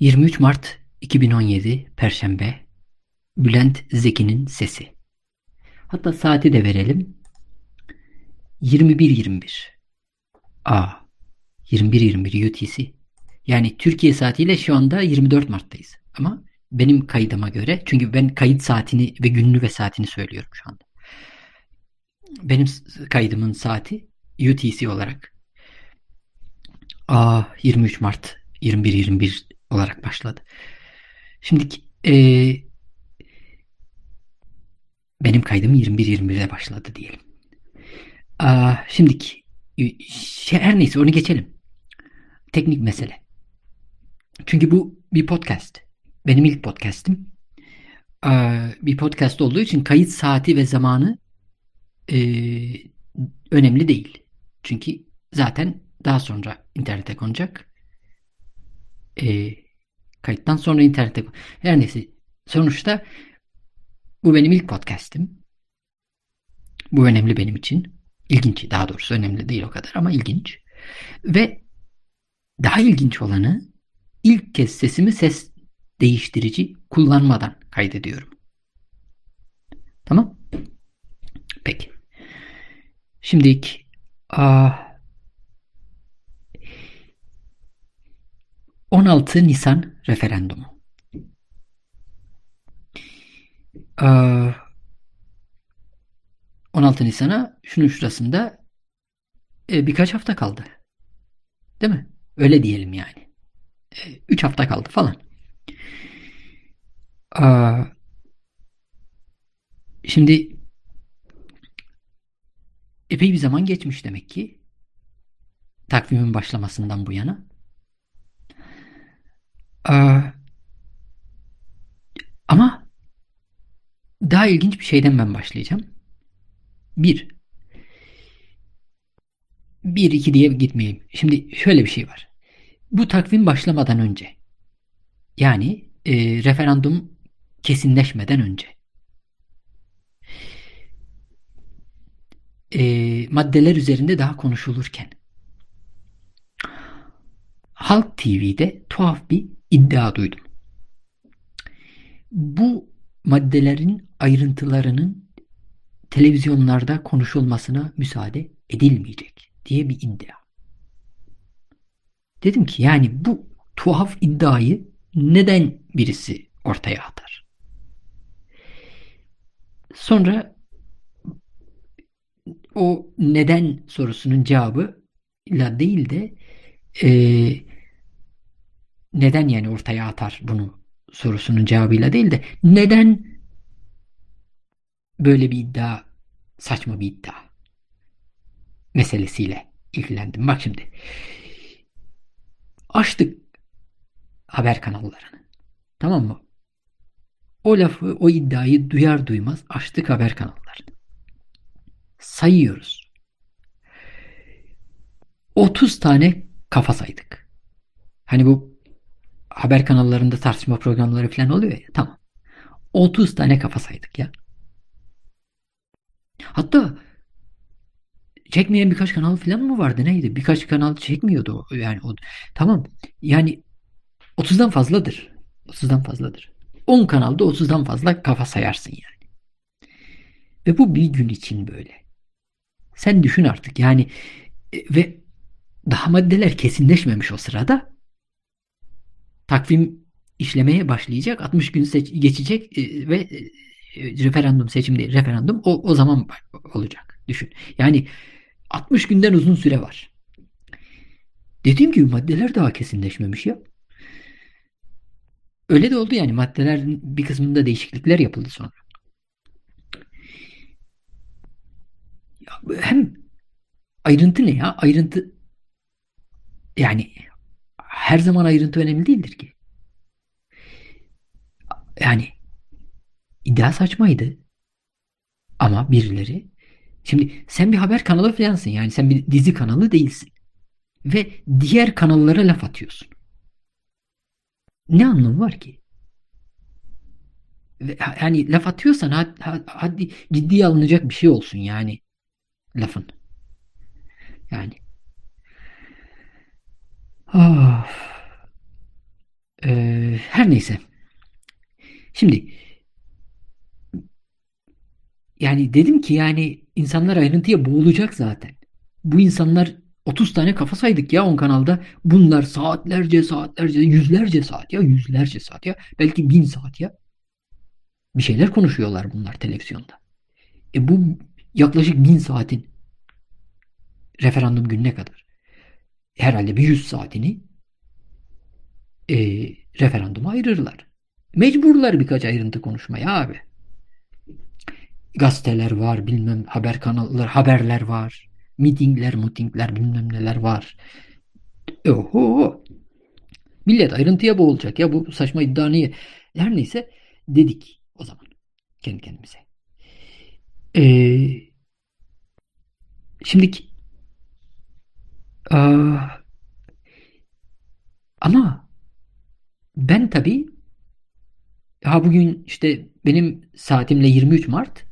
23 Mart 2017 Perşembe Bülent Zeki'nin sesi. Hatta saati de verelim. 21.21 A 21.21 UTC. Yani Türkiye saatiyle şu anda 24 Mart'tayız. Ama benim kaydıma göre çünkü ben kayıt saatini ve gününü ve saatini söylüyorum şu anda. Benim kaydımın saati UTC olarak A 23 Mart 21-21 olarak başladı. Şimdi e, benim kaydım 21-21'de başladı diyelim. Aa, şimdiki şey, her neyse onu geçelim. Teknik mesele. Çünkü bu bir podcast. Benim ilk podcast'im. Aa, bir podcast olduğu için kayıt saati ve zamanı e, önemli değil. Çünkü zaten daha sonra internete konacak e, kayıttan sonra internete her neyse sonuçta bu benim ilk podcast'im. Bu önemli benim için. İlginç daha doğrusu önemli değil o kadar ama ilginç. Ve daha ilginç olanı ilk kez sesimi ses değiştirici kullanmadan kaydediyorum. Tamam? Peki. Şimdi ilk ah, 16 Nisan referandumu. Ee, 16 Nisan'a şunun şurasında e, birkaç hafta kaldı. Değil mi? Öyle diyelim yani. 3 e, hafta kaldı falan. Ee, şimdi epey bir zaman geçmiş demek ki takvimin başlamasından bu yana. Ee, ama daha ilginç bir şeyden ben başlayacağım. Bir. Bir, iki diye gitmeyeyim. Şimdi şöyle bir şey var. Bu takvim başlamadan önce yani e, referandum kesinleşmeden önce e, maddeler üzerinde daha konuşulurken Halk TV'de tuhaf bir iddia duydum. Bu maddelerin ayrıntılarının televizyonlarda konuşulmasına müsaade edilmeyecek diye bir iddia. Dedim ki yani bu tuhaf iddiayı neden birisi ortaya atar? Sonra o neden sorusunun cevabı ile değil de e, neden yani ortaya atar bunu sorusunun cevabıyla değil de neden böyle bir iddia saçma bir iddia meselesiyle ilgilendim. Bak şimdi açtık haber kanallarını. Tamam mı? O lafı, o iddiayı duyar duymaz açtık haber kanallarını. Sayıyoruz. 30 tane kafa saydık. Hani bu haber kanallarında tartışma programları falan oluyor ya. Tamam. 30 tane kafa saydık ya. Hatta çekmeyen birkaç kanal falan mı vardı neydi? Birkaç kanal çekmiyordu yani o. Tamam. Yani 30'dan fazladır. 30'dan fazladır. 10 kanalda 30'dan fazla kafa sayarsın yani. Ve bu bir gün için böyle. Sen düşün artık yani e, ve daha maddeler kesinleşmemiş o sırada takvim işlemeye başlayacak. 60 gün geçecek e, ve e, referandum seçim değil referandum o, o zaman olacak. Düşün. Yani 60 günden uzun süre var. Dediğim gibi maddeler daha kesinleşmemiş ya. Öyle de oldu yani maddelerin bir kısmında değişiklikler yapıldı sonra. Hem ayrıntı ne ya? Ayrıntı yani her zaman ayrıntı önemli değildir ki. Yani iddia saçmaydı. Ama birileri şimdi sen bir haber kanalı falansın yani sen bir dizi kanalı değilsin. Ve diğer kanallara laf atıyorsun. Ne anlamı var ki? Yani laf atıyorsan hadi, hadi ciddiye alınacak bir şey olsun yani lafın. Yani Of. Ee, Her neyse. Şimdi yani dedim ki yani insanlar ayrıntıya boğulacak zaten. Bu insanlar 30 tane kafa saydık ya on kanalda. Bunlar saatlerce saatlerce yüzlerce saat ya yüzlerce saat ya belki bin saat ya. Bir şeyler konuşuyorlar bunlar televizyonda. E bu yaklaşık bin saatin referandum gününe kadar herhalde bir yüz saatini e, referanduma ayırırlar. Mecburlar birkaç ayrıntı konuşmaya abi. Gazeteler var, bilmem haber kanalları, haberler var. Mitingler, mutingler, bilmem neler var. Oho. Millet ayrıntıya boğulacak ya bu saçma iddia niye? Her neyse dedik o zaman kendi kendimize. Ee, şimdiki aa, ama ben tabii ha bugün işte benim saatimle 23 Mart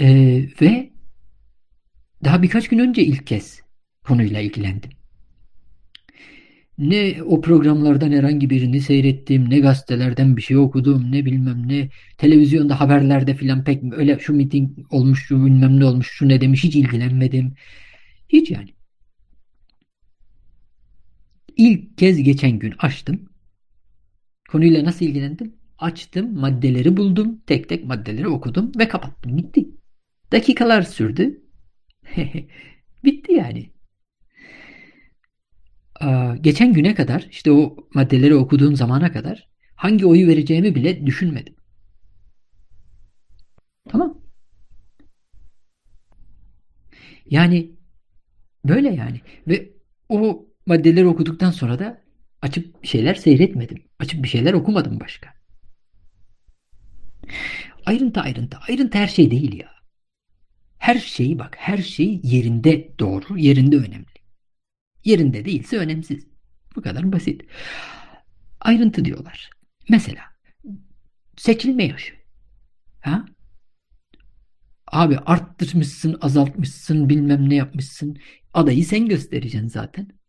ee, ve daha birkaç gün önce ilk kez konuyla ilgilendim. Ne o programlardan herhangi birini seyrettim, ne gazetelerden bir şey okudum, ne bilmem ne televizyonda haberlerde filan pek öyle şu miting olmuş, şu bilmem ne olmuş, şu ne demiş hiç ilgilenmedim. Hiç yani. İlk kez geçen gün açtım. Konuyla nasıl ilgilendim? Açtım, maddeleri buldum, tek tek maddeleri okudum ve kapattım. Bitti. Dakikalar sürdü. Bitti yani. Aa, geçen güne kadar işte o maddeleri okuduğum zamana kadar hangi oyu vereceğimi bile düşünmedim. Tamam. Yani böyle yani. Ve o maddeleri okuduktan sonra da açıp bir şeyler seyretmedim. Açıp bir şeyler okumadım başka. Ayrıntı ayrıntı. Ayrıntı her şey değil ya. Her şeyi bak her şey yerinde doğru, yerinde önemli. Yerinde değilse önemsiz. Bu kadar basit. Ayrıntı diyorlar. Mesela seçilme yaşı. Ha? Abi arttırmışsın, azaltmışsın, bilmem ne yapmışsın. Adayı sen göstereceksin zaten.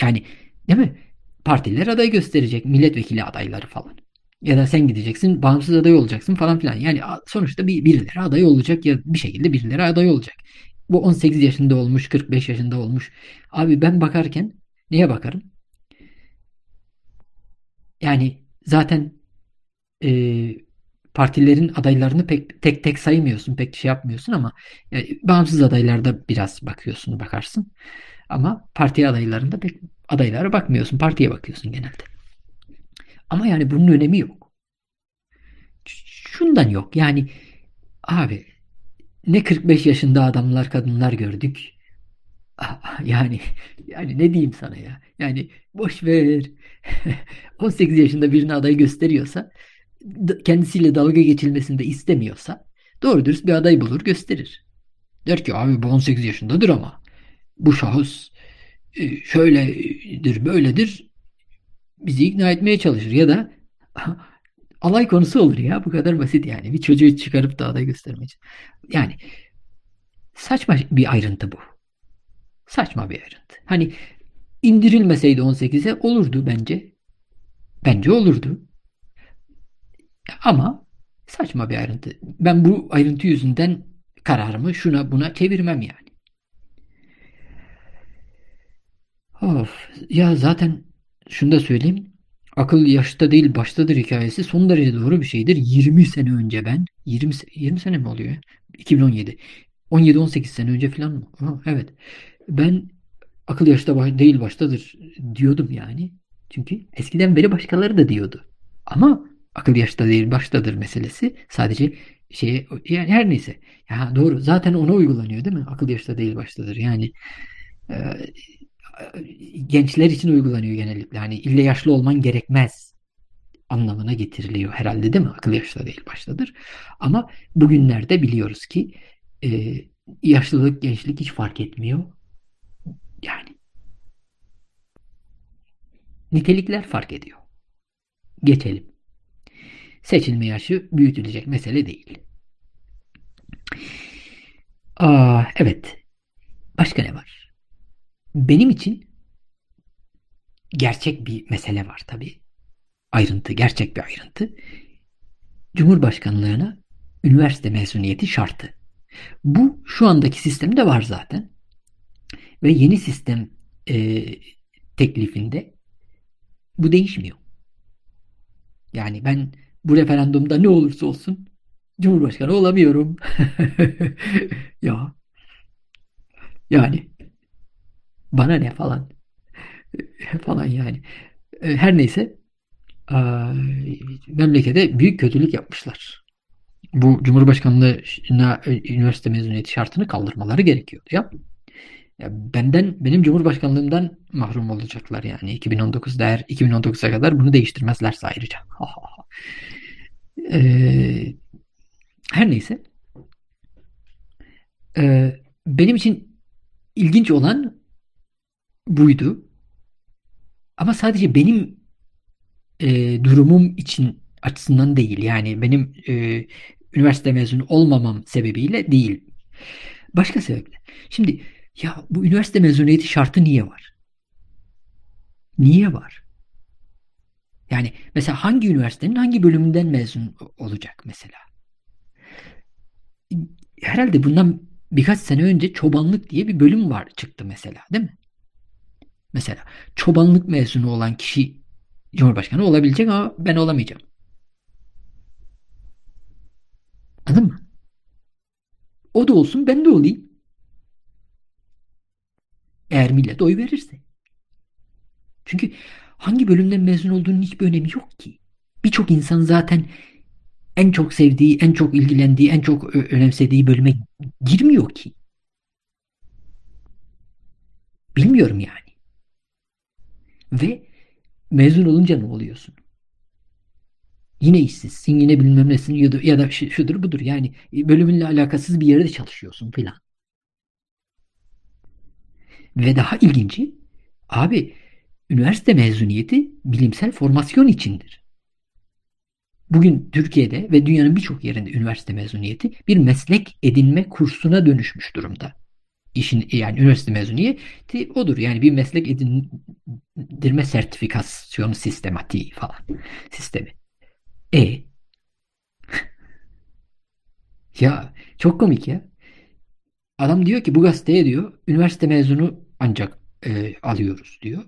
Yani değil mi? Partiler aday gösterecek. Milletvekili adayları falan. Ya da sen gideceksin bağımsız aday olacaksın falan filan. Yani sonuçta bir birileri aday olacak ya bir şekilde birileri aday olacak. Bu 18 yaşında olmuş, 45 yaşında olmuş. Abi ben bakarken neye bakarım? Yani zaten e, partilerin adaylarını pek tek tek saymıyorsun, pek şey yapmıyorsun ama e, bağımsız adaylarda biraz bakıyorsun, bakarsın. Ama parti adaylarında pek adaylara bakmıyorsun, partiye bakıyorsun genelde. Ama yani bunun önemi yok. Şundan yok. Yani abi ne 45 yaşında adamlar kadınlar gördük. Yani yani ne diyeyim sana ya? Yani boş ver. 18 yaşında birini aday gösteriyorsa kendisiyle dalga geçilmesini de istemiyorsa doğru dürüst bir aday bulur gösterir. Der ki abi bu 18 yaşındadır ama bu şahıs e, şöyledir böyledir bizi ikna etmeye çalışır ya da alay konusu olur ya. Bu kadar basit yani. Bir çocuğu çıkarıp da aday göstermek için. Yani saçma bir ayrıntı bu. Saçma bir ayrıntı. Hani indirilmeseydi 18'e olurdu bence. Bence olurdu. Ama saçma bir ayrıntı. Ben bu ayrıntı yüzünden kararımı şuna buna çevirmem yani. Of. Ya zaten şunu da söyleyeyim. Akıl yaşta değil baştadır hikayesi son derece doğru bir şeydir. 20 sene önce ben 20 20 sene mi oluyor? 2017. 17-18 sene önce falan mı? Ha, evet. Ben akıl yaşta baş, değil baştadır diyordum yani. Çünkü eskiden beri başkaları da diyordu. Ama akıl yaşta değil baştadır meselesi sadece şey yani her neyse. Ya doğru. Zaten ona uygulanıyor değil mi? Akıl yaşta değil baştadır. Yani e, gençler için uygulanıyor genellikle. Hani ille yaşlı olman gerekmez anlamına getiriliyor herhalde değil mi? Akıl yaşta değil baştadır. Ama bugünlerde biliyoruz ki e, yaşlılık, gençlik hiç fark etmiyor. Yani nitelikler fark ediyor. Geçelim. Seçilme yaşı büyütülecek mesele değil. Aa, evet. Başka ne var? Benim için gerçek bir mesele var tabii. Ayrıntı, gerçek bir ayrıntı. Cumhurbaşkanlığına üniversite mezuniyeti şartı. Bu şu andaki sistemde var zaten. Ve yeni sistem e, teklifinde bu değişmiyor. Yani ben bu referandumda ne olursa olsun Cumhurbaşkanı olamıyorum. ya yani bana ne falan falan yani. E, her neyse memlekete büyük kötülük yapmışlar. Bu Cumhurbaşkanlığına e, üniversite mezuniyeti şartını kaldırmaları gerekiyordu ya. ya benden benim Cumhurbaşkanlığımdan mahrum olacaklar yani 2019 eğer 2019'a kadar bunu değiştirmezlerse ayrıca. ee, her neyse. Ee, benim için ilginç olan buydu. Ama sadece benim e, durumum için açısından değil. Yani benim e, üniversite mezunu olmamam sebebiyle değil. Başka sebeple. Şimdi ya bu üniversite mezuniyeti şartı niye var? Niye var? Yani mesela hangi üniversitenin hangi bölümünden mezun olacak mesela? Herhalde bundan birkaç sene önce çobanlık diye bir bölüm var çıktı mesela değil mi? Mesela çobanlık mezunu olan kişi Cumhurbaşkanı olabilecek ama ben olamayacağım. Anladın mı? O da olsun ben de olayım. Eğer millet oy verirse. Çünkü hangi bölümden mezun olduğunun hiçbir önemi yok ki. Birçok insan zaten en çok sevdiği, en çok ilgilendiği, en çok önemsediği bölüme girmiyor ki. Bilmiyorum yani. Ve mezun olunca ne oluyorsun? Yine işsizsin, yine bilmem nesin ya da, ya da şudur budur. Yani bölümünle alakasız bir yerde çalışıyorsun filan. Ve daha ilginci, abi üniversite mezuniyeti bilimsel formasyon içindir. Bugün Türkiye'de ve dünyanın birçok yerinde üniversite mezuniyeti bir meslek edinme kursuna dönüşmüş durumda. İşin yani üniversite mezuniyeti odur. Yani bir meslek edindirme sertifikasyonu sistematiği falan sistemi. E ya çok komik ya. Adam diyor ki bu gazeteye diyor üniversite mezunu ancak e, alıyoruz diyor.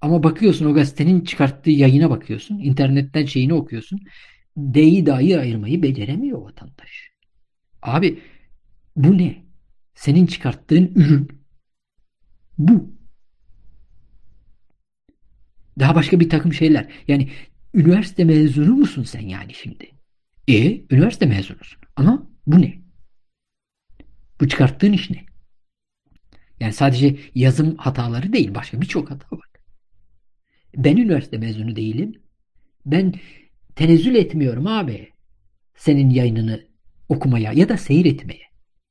Ama bakıyorsun o gazetenin çıkarttığı yayına bakıyorsun. internetten şeyini okuyorsun. D'yi dahi ayırmayı beceremiyor vatandaş. Abi bu ne? Senin çıkarttığın ürün bu. Daha başka bir takım şeyler. Yani üniversite mezunu musun sen yani şimdi? E, üniversite mezunusun. Ama bu ne? Bu çıkarttığın iş ne? Yani sadece yazım hataları değil, başka birçok hata var. Ben üniversite mezunu değilim. Ben tenezzül etmiyorum abi. Senin yayınını okumaya ya da seyretmeye.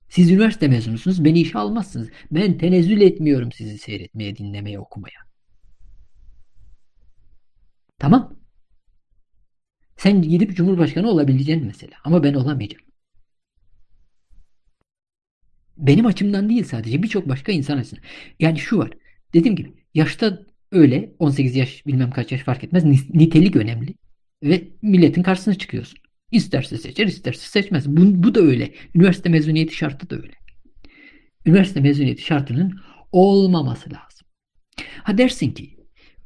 Siz üniversite mezunusunuz, beni işe almazsınız. Ben tenezzül etmiyorum sizi seyretmeye, dinlemeye, okumaya. Tamam. Sen gidip Cumhurbaşkanı olabileceksin mesela. Ama ben olamayacağım. Benim açımdan değil sadece birçok başka insan açısından. Yani şu var. Dediğim gibi yaşta öyle 18 yaş bilmem kaç yaş fark etmez. Nitelik önemli. Ve milletin karşısına çıkıyorsun. İsterse seçer isterse seçmez. Bu, bu da öyle. Üniversite mezuniyeti şartı da öyle. Üniversite mezuniyeti şartının olmaması lazım. Ha dersin ki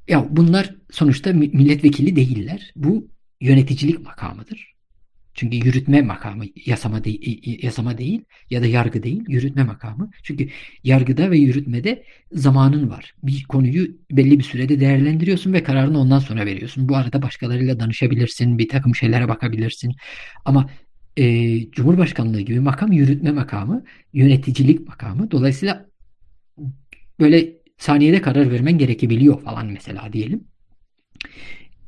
ya bunlar sonuçta milletvekili değiller. Bu yöneticilik makamıdır. Çünkü yürütme makamı yasama, de, yasama değil ya da yargı değil, yürütme makamı. Çünkü yargıda ve yürütmede zamanın var. Bir konuyu belli bir sürede değerlendiriyorsun ve kararını ondan sonra veriyorsun. Bu arada başkalarıyla danışabilirsin, bir takım şeylere bakabilirsin. Ama e, Cumhurbaşkanlığı gibi makam yürütme makamı, yöneticilik makamı. Dolayısıyla böyle saniyede karar vermen gerekebiliyor falan mesela diyelim.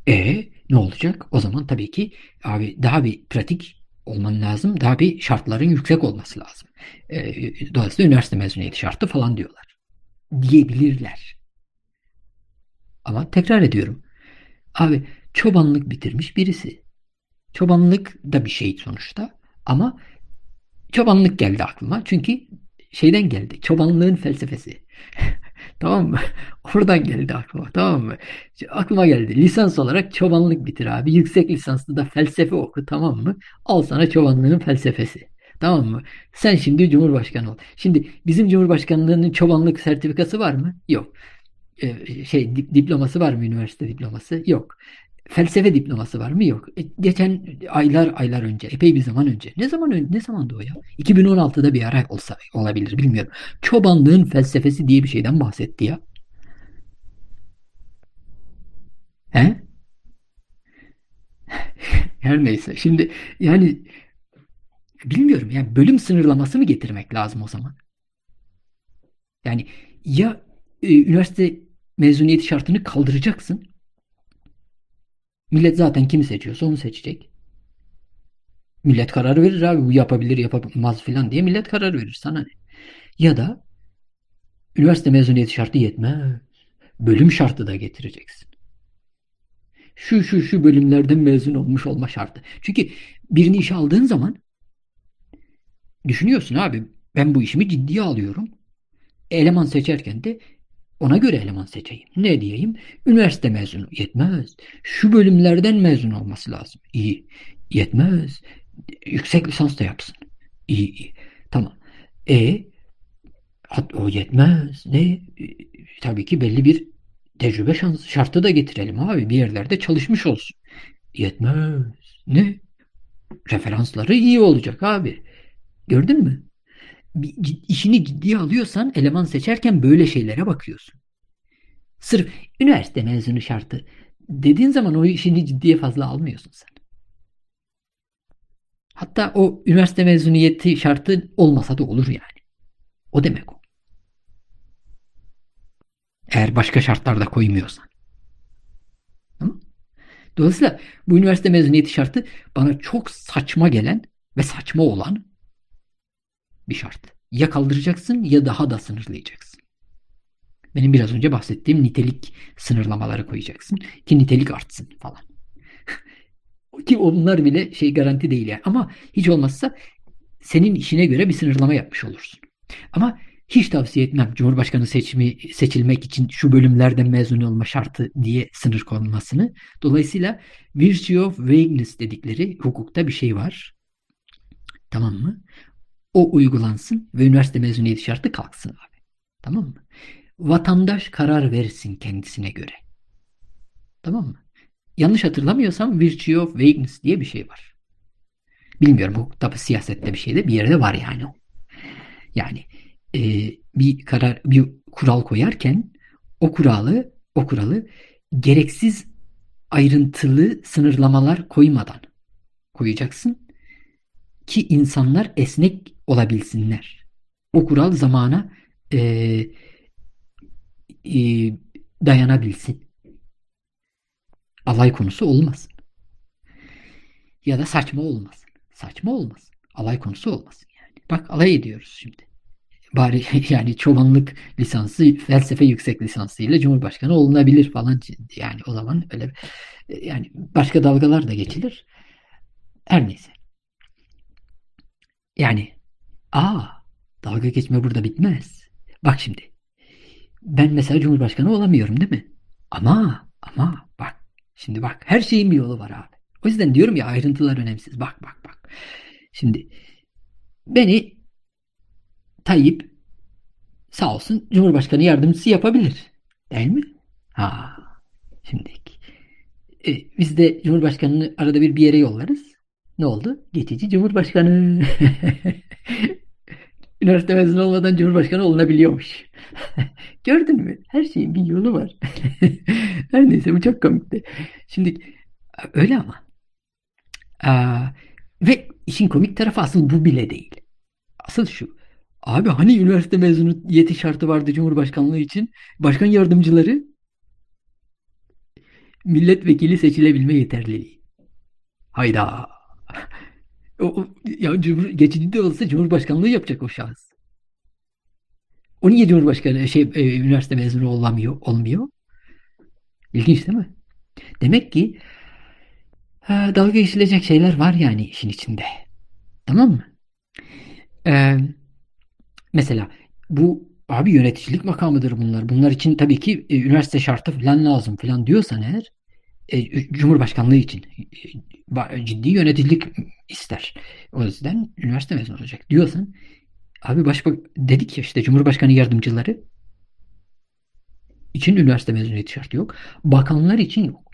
E ne olacak? O zaman tabii ki abi daha bir pratik olman lazım. Daha bir şartların yüksek olması lazım. E, dolayısıyla üniversite mezuniyeti şartı falan diyorlar. Diyebilirler. Ama tekrar ediyorum. Abi çobanlık bitirmiş birisi. Çobanlık da bir şey sonuçta. Ama çobanlık geldi aklıma. Çünkü şeyden geldi. Çobanlığın felsefesi. tamam mı? Oradan geldi aklıma tamam mı? Aklıma geldi. Lisans olarak çobanlık bitir abi. Yüksek lisanslı da felsefe oku tamam mı? Al sana çobanlığın felsefesi. Tamam mı? Sen şimdi Cumhurbaşkanı ol. Şimdi bizim Cumhurbaşkanlığının çobanlık sertifikası var mı? Yok. Ee, şey diploması var mı? Üniversite diploması? Yok. Felsefe diploması var mı? Yok. E, geçen aylar aylar önce, epey bir zaman önce. Ne zaman önce? Ne zaman o ya? 2016'da bir ara olsa olabilir bilmiyorum. Çobanlığın felsefesi diye bir şeyden bahsetti ya. He? Her neyse. Şimdi yani bilmiyorum yani bölüm sınırlaması mı getirmek lazım o zaman? Yani ya e, üniversite mezuniyeti şartını kaldıracaksın. Millet zaten kimi seçiyorsa onu seçecek. Millet karar verir abi bu yapabilir yapamaz filan diye millet karar verir sana ne? Ya da üniversite mezuniyeti şartı yetmez. Bölüm şartı da getireceksin şu şu şu bölümlerden mezun olmuş olma şartı. Çünkü birini işe aldığın zaman düşünüyorsun abi ben bu işimi ciddiye alıyorum. Eleman seçerken de ona göre eleman seçeyim. Ne diyeyim? Üniversite mezunu. Yetmez. Şu bölümlerden mezun olması lazım. İyi. Yetmez. Yüksek lisans da yapsın. İyi iyi. Tamam. E o yetmez. Ne? Tabii ki belli bir tecrübe şans, şartı da getirelim abi. Bir yerlerde çalışmış olsun. Yetmez. Ne? Referansları iyi olacak abi. Gördün mü? Bir, işini ciddiye alıyorsan eleman seçerken böyle şeylere bakıyorsun. Sırf üniversite mezunu şartı dediğin zaman o işini ciddiye fazla almıyorsun sen. Hatta o üniversite mezuniyeti şartı olmasa da olur yani. O demek o. Eğer başka şartlarda koymuyorsan. Dolayısıyla bu üniversite mezuniyeti şartı bana çok saçma gelen ve saçma olan bir şart. Ya kaldıracaksın ya daha da sınırlayacaksın. Benim biraz önce bahsettiğim nitelik sınırlamaları koyacaksın ki nitelik artsın falan. ki onlar bile şey garanti değil yani. Ama hiç olmazsa senin işine göre bir sınırlama yapmış olursun. Ama hiç tavsiye etmem Cumhurbaşkanı seçimi seçilmek için şu bölümlerden mezun olma şartı diye sınır konulmasını. Dolayısıyla virtue of vagueness dedikleri hukukta bir şey var. Tamam mı? O uygulansın ve üniversite mezuniyeti şartı kalksın abi. Tamam mı? Vatandaş karar versin kendisine göre. Tamam mı? Yanlış hatırlamıyorsam virtue of vagueness diye bir şey var. Bilmiyorum hukukta siyasette bir şey de bir yerde var yani o. Yani e, bir karar bir kural koyarken o kuralı o kuralı gereksiz ayrıntılı sınırlamalar koymadan koyacaksın ki insanlar esnek olabilsinler. O kural zamana e, e, dayanabilsin. Alay konusu olmasın. Ya da saçma olmasın. Saçma olmasın. Alay konusu olmasın yani. Bak alay ediyoruz şimdi bari yani çobanlık lisansı felsefe yüksek lisansıyla Cumhurbaşkanı olunabilir falan yani o zaman öyle yani başka dalgalar da geçilir. Her neyse. Yani aa dalga geçme burada bitmez. Bak şimdi ben mesela Cumhurbaşkanı olamıyorum değil mi? Ama ama bak şimdi bak her şeyin bir yolu var abi. O yüzden diyorum ya ayrıntılar önemsiz. Bak bak bak. Şimdi beni Tayyip sağ olsun Cumhurbaşkanı yardımcısı yapabilir. Değil mi? Ha, şimdi e, biz de Cumhurbaşkanını arada bir bir yere yollarız. Ne oldu? Geçici Cumhurbaşkanı. Üniversite mezunu olmadan Cumhurbaşkanı olunabiliyormuş. Gördün mü? Her şeyin bir yolu var. Her neyse bu çok komikti. Şimdi öyle ama. Aa, ve işin komik tarafı asıl bu bile değil. Asıl şu. Abi hani üniversite mezunu yeti şartı vardı Cumhurbaşkanlığı için? Başkan yardımcıları milletvekili seçilebilme yeterliliği. Hayda. O, ya Cumhur, geçici de olsa Cumhurbaşkanlığı yapacak o şahıs. O niye Cumhurbaşkanı şey e, üniversite mezunu olamıyor, olmuyor? İlginç değil mi? Demek ki ha, dalga geçilecek şeyler var yani işin içinde. Tamam mı? Eee Mesela bu Abi yöneticilik makamıdır bunlar. Bunlar için tabii ki e, üniversite şartı falan lazım falan diyorsan eğer e, Cumhurbaşkanlığı için e, ciddi yöneticilik ister. O yüzden üniversite mezunu olacak diyorsan abi başbak dedik ya işte Cumhurbaşkanı yardımcıları için üniversite mezuniyeti şartı yok. Bakanlar için yok.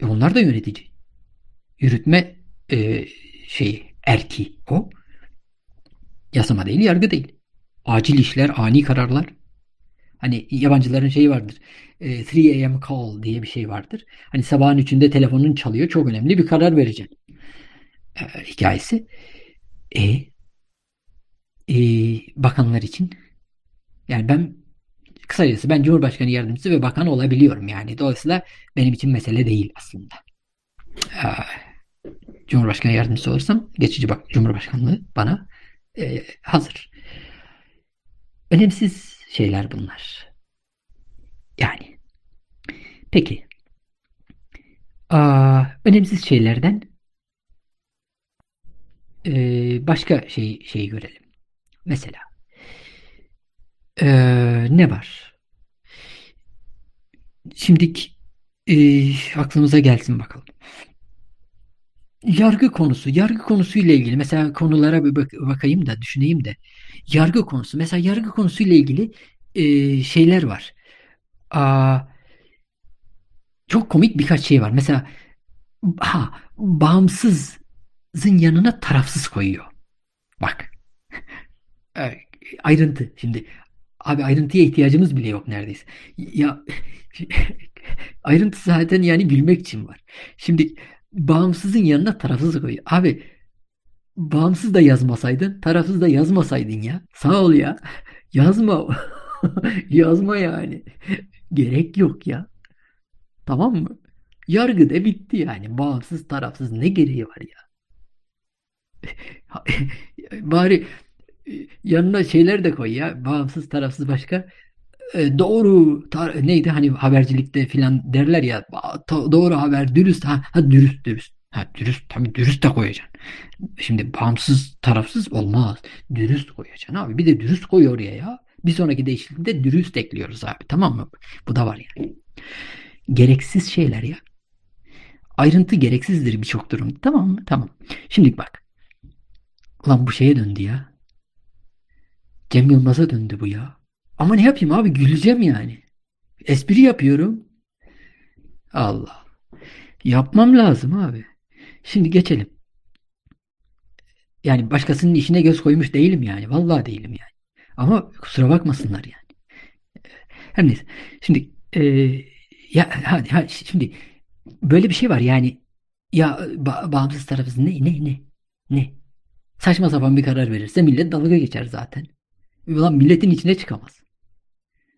E onlar da yönetici. Yürütme e, şeyi erki o. Yasama değil, yargı değil. Acil işler, ani kararlar. Hani yabancıların şeyi vardır. E, 3 a.m. call diye bir şey vardır. Hani sabahın üçünde telefonun çalıyor. Çok önemli bir karar vereceksin. E, hikayesi. E, e, bakanlar için yani ben kısacası ben Cumhurbaşkanı yardımcısı ve bakan olabiliyorum yani. Dolayısıyla benim için mesele değil aslında. E, Cumhurbaşkanı yardımcısı olursam geçici bak Cumhurbaşkanlığı bana e, hazır. Önemsiz şeyler bunlar. Yani. Peki. Aa, önemsiz şeylerden e, başka şey şeyi görelim. Mesela e, ne var? Şimdi e, aklımıza gelsin bakalım. Yargı konusu, yargı konusuyla ilgili mesela konulara bir bak bakayım da düşüneyim de. Yargı konusu, mesela yargı konusuyla ilgili e, şeyler var. Aa, çok komik birkaç şey var. Mesela ha bağımsızın yanına tarafsız koyuyor. Bak. Ayrıntı. Şimdi abi ayrıntıya ihtiyacımız bile yok neredeyse. Ya ayrıntı zaten yani gülmek için var. Şimdi bağımsızın yanına tarafsız koyuyor. Abi bağımsız da yazmasaydın, tarafsız da yazmasaydın ya. Sağ ol ya. Yazma. Yazma yani. Gerek yok ya. Tamam mı? Yargı da bitti yani. Bağımsız tarafsız ne gereği var ya? Bari yanına şeyler de koy ya. Bağımsız tarafsız başka. E, doğru neydi? Hani habercilikte filan derler ya doğru haber dürüst ha, ha dürüst dürüst. Ha dürüst tabii dürüst de koyacaksın. Şimdi bağımsız tarafsız olmaz. Dürüst koyacaksın abi. Bir de dürüst koy oraya ya. Bir sonraki değişiklikte dürüst ekliyoruz abi. Tamam mı? Bu da var yani. Gereksiz şeyler ya. Ayrıntı gereksizdir birçok durumda. Tamam mı? Tamam. Şimdi bak. Lan bu şeye döndü ya. Cem Yılmaz'a döndü bu ya ama ne yapayım abi güleceğim yani. Espri yapıyorum. Allah. Yapmam lazım abi. Şimdi geçelim. Yani başkasının işine göz koymuş değilim yani. Vallahi değilim yani. Ama kusura bakmasınlar yani. Her neyse. Şimdi e, ya ha, ha, şimdi böyle bir şey var yani ya ba bağımsız tarafız ne ne ne ne saçma sapan bir karar verirse millet dalga geçer zaten. Ulan milletin içine çıkamaz.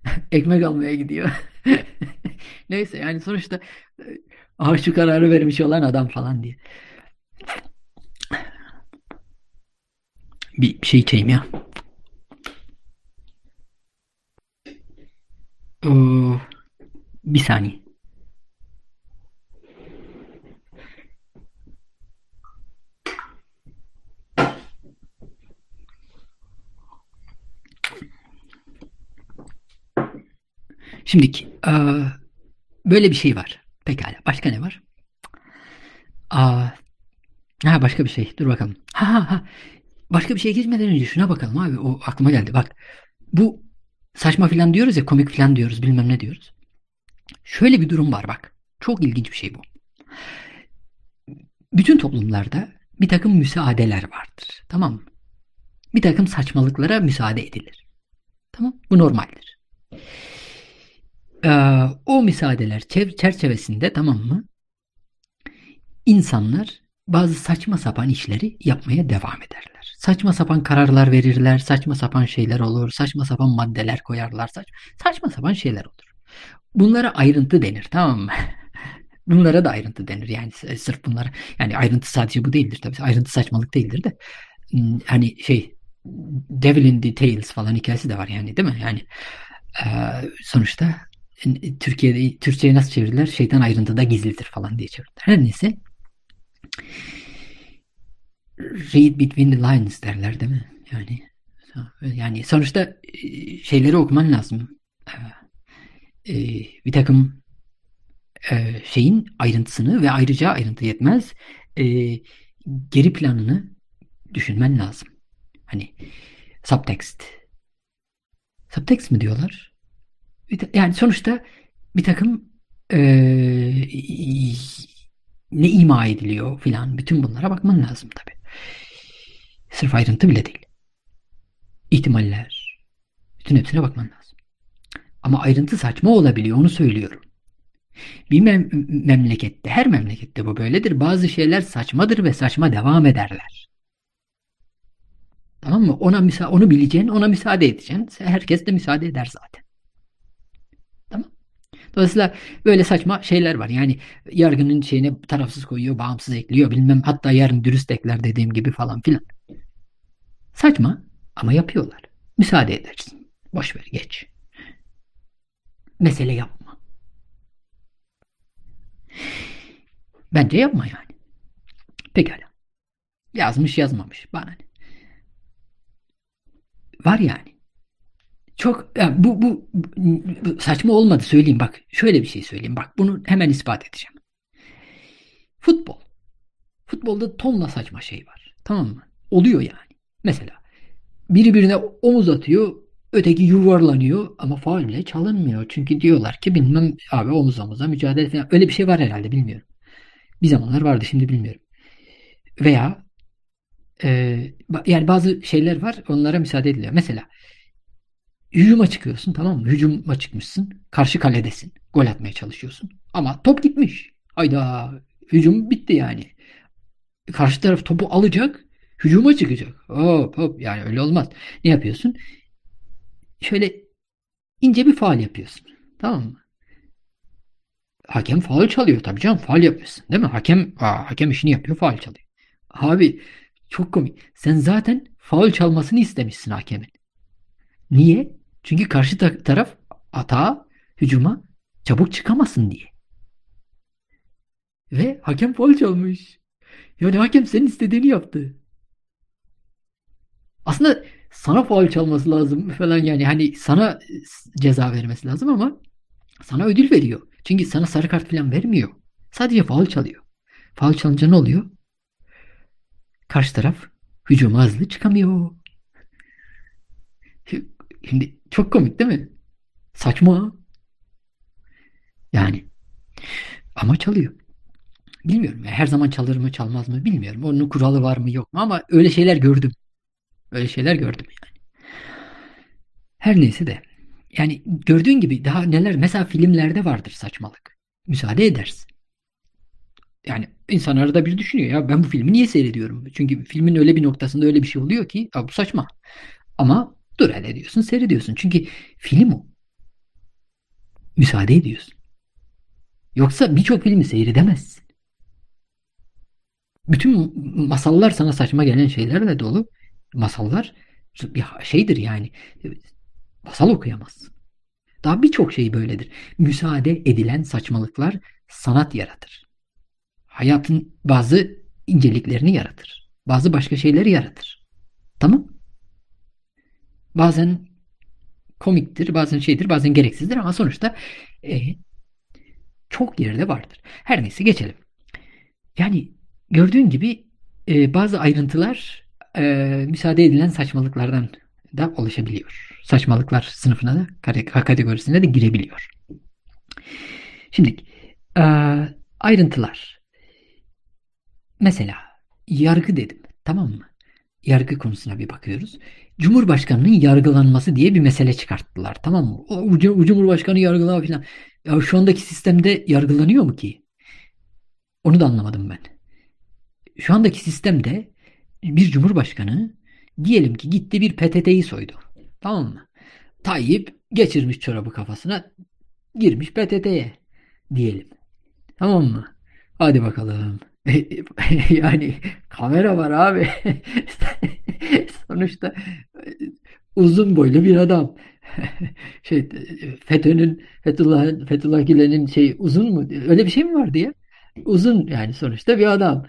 ekmek almaya gidiyor. Neyse yani sonuçta ah şu kararı vermiş olan adam falan diye. Bir, şey içeyim ya. Oo, bir saniye. Şimdi e, böyle bir şey var. Pekala. Başka ne var? Aa, ha başka bir şey. Dur bakalım. Ha ha ha. Başka bir şey geçmeden önce şuna bakalım abi. O aklıma geldi. Bak. Bu saçma filan diyoruz ya komik filan diyoruz bilmem ne diyoruz. Şöyle bir durum var bak. Çok ilginç bir şey bu. Bütün toplumlarda bir takım müsaadeler vardır. Tamam mı? Bir takım saçmalıklara müsaade edilir. Tamam Bu normaldir. Ee, o müsaadeler çerçevesinde tamam mı? İnsanlar bazı saçma sapan işleri yapmaya devam ederler. Saçma sapan kararlar verirler, saçma sapan şeyler olur, saçma sapan maddeler koyarlar, saç, saçma sapan şeyler olur. Bunlara ayrıntı denir tamam mı? Bunlara da ayrıntı denir yani sırf bunlara. Yani ayrıntı sadece bu değildir tabii. Ayrıntı saçmalık değildir de. Hmm, hani şey Devil in Details falan hikayesi de var yani değil mi? Yani sonuçta Türkiye'de Türkçe'ye nasıl çevirdiler? Şeytan ayrıntıda gizlidir falan diye çevirdiler. Her neyse. Read between the lines derler değil mi? Yani Yani sonuçta şeyleri okuman lazım. Bir takım şeyin ayrıntısını ve ayrıca ayrıntı yetmez. Geri planını düşünmen lazım. Hani subtext. Subtext mi diyorlar? Yani sonuçta bir takım e, ne ima ediliyor filan bütün bunlara bakman lazım tabi. Sırf ayrıntı bile değil. İhtimaller. Bütün hepsine bakman lazım. Ama ayrıntı saçma olabiliyor onu söylüyorum. Bir mem memlekette, her memlekette bu böyledir. Bazı şeyler saçmadır ve saçma devam ederler. Tamam mı? Ona müsa onu bileceksin, ona müsaade edeceksin. Herkes de müsaade eder zaten. Dolayısıyla böyle saçma şeyler var. Yani yargının şeyine tarafsız koyuyor, bağımsız ekliyor, bilmem hatta yarın dürüst ekler dediğim gibi falan filan. Saçma ama yapıyorlar. Müsaade edersin. Boş ver geç. Mesele yapma. Bence yapma yani. Pekala. Yazmış yazmamış. Bana ne? Var yani. Çok yani bu, bu, bu saçma olmadı söyleyeyim bak. Şöyle bir şey söyleyeyim bak. Bunu hemen ispat edeceğim. Futbol. Futbolda tonla saçma şey var. Tamam mı? Oluyor yani. Mesela biri birine omuz atıyor. Öteki yuvarlanıyor ama faul bile çalınmıyor. Çünkü diyorlar ki bilmem abi omuz omuza mücadele falan. Öyle bir şey var herhalde bilmiyorum. Bir zamanlar vardı şimdi bilmiyorum. Veya e, yani bazı şeyler var onlara müsaade ediliyor. Mesela hücuma çıkıyorsun tamam mı? Hücuma çıkmışsın. Karşı kaledesin. Gol atmaya çalışıyorsun. Ama top gitmiş. Hayda hücum bitti yani. Karşı taraf topu alacak. Hücuma çıkacak. Hop hop yani öyle olmaz. Ne yapıyorsun? Şöyle ince bir faal yapıyorsun. Tamam mı? Hakem faal çalıyor tabii canım. Faal yapıyorsun değil mi? Hakem aa, hakem işini yapıyor faal çalıyor. Abi çok komik. Sen zaten faul çalmasını istemişsin hakemin. Niye? Çünkü karşı taraf atağa, hücuma çabuk çıkamasın diye. Ve hakem faul çalmış. Yani hakem senin istediğini yaptı. Aslında sana faul çalması lazım falan yani hani sana ceza vermesi lazım ama sana ödül veriyor. Çünkü sana sarı kart falan vermiyor. Sadece faul çalıyor. Faul çalınca ne oluyor? Karşı taraf hücuma hızlı çıkamıyor. Şimdi çok komik değil mi? Saçma. Yani ama çalıyor. Bilmiyorum. Her zaman çalır mı çalmaz mı bilmiyorum. Onun kuralı var mı yok mu ama öyle şeyler gördüm. Öyle şeyler gördüm yani. Her neyse de. Yani gördüğün gibi daha neler mesela filmlerde vardır saçmalık. Müsaade edersin. Yani insan arada bir düşünüyor ya ben bu filmi niye seyrediyorum? Çünkü filmin öyle bir noktasında öyle bir şey oluyor ki bu saçma. Ama dur hele diyorsun seyrediyorsun. Çünkü film o. Müsaade ediyorsun. Yoksa birçok filmi seyredemezsin. Bütün masallar sana saçma gelen şeylerle dolu. Masallar bir şeydir yani. Masal okuyamazsın. Daha birçok şey böyledir. Müsaade edilen saçmalıklar sanat yaratır. Hayatın bazı inceliklerini yaratır. Bazı başka şeyleri yaratır. Tamam? Bazen komiktir, bazen şeydir, bazen gereksizdir ama sonuçta e, çok yerde vardır. Her neyse geçelim. Yani gördüğün gibi e, bazı ayrıntılar e, müsaade edilen saçmalıklardan da oluşabiliyor. Saçmalıklar sınıfına da kategorisine de girebiliyor. Şimdi e, ayrıntılar. Mesela yargı dedim. Tamam mı? Yargı konusuna bir bakıyoruz. Cumhurbaşkanının yargılanması diye bir mesele çıkarttılar. Tamam mı? O, Cumhurbaşkanı yargılama falan. Ya şu andaki sistemde yargılanıyor mu ki? Onu da anlamadım ben. Şu andaki sistemde bir cumhurbaşkanı diyelim ki gitti bir PTT'yi soydu. Tamam mı? Tayyip geçirmiş çorabı kafasına girmiş PTT'ye diyelim. Tamam mı? Hadi bakalım. yani kamera var abi. Sonuçta uzun boylu bir adam. şey FETÖ'nün Fethullah Fethullah Gülen'in şey uzun mu? Öyle bir şey mi vardı ya? Uzun yani sonuçta bir adam.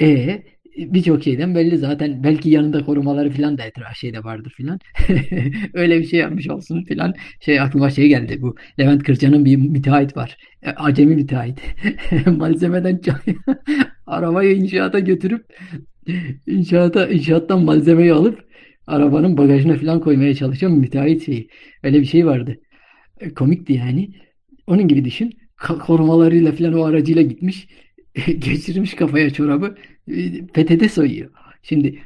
E birçok şeyden belli zaten. Belki yanında korumaları falan da etraf şeyde vardır filan. Öyle bir şey yapmış olsun filan. Şey aklıma şey geldi. Bu Levent Kırca'nın bir müteahhit var. E, Acemi müteahhit. Malzemeden. Arabayı inşaata götürüp inşaata inşaattan malzemeyi alıp arabanın bagajına falan koymaya çalışan müteahhit şeyi. Öyle bir şey vardı. E, Komikti yani. Onun gibi düşün. Korumalarıyla falan o aracıyla gitmiş. Geçirmiş kafaya çorabı. PTT soyuyor. Şimdi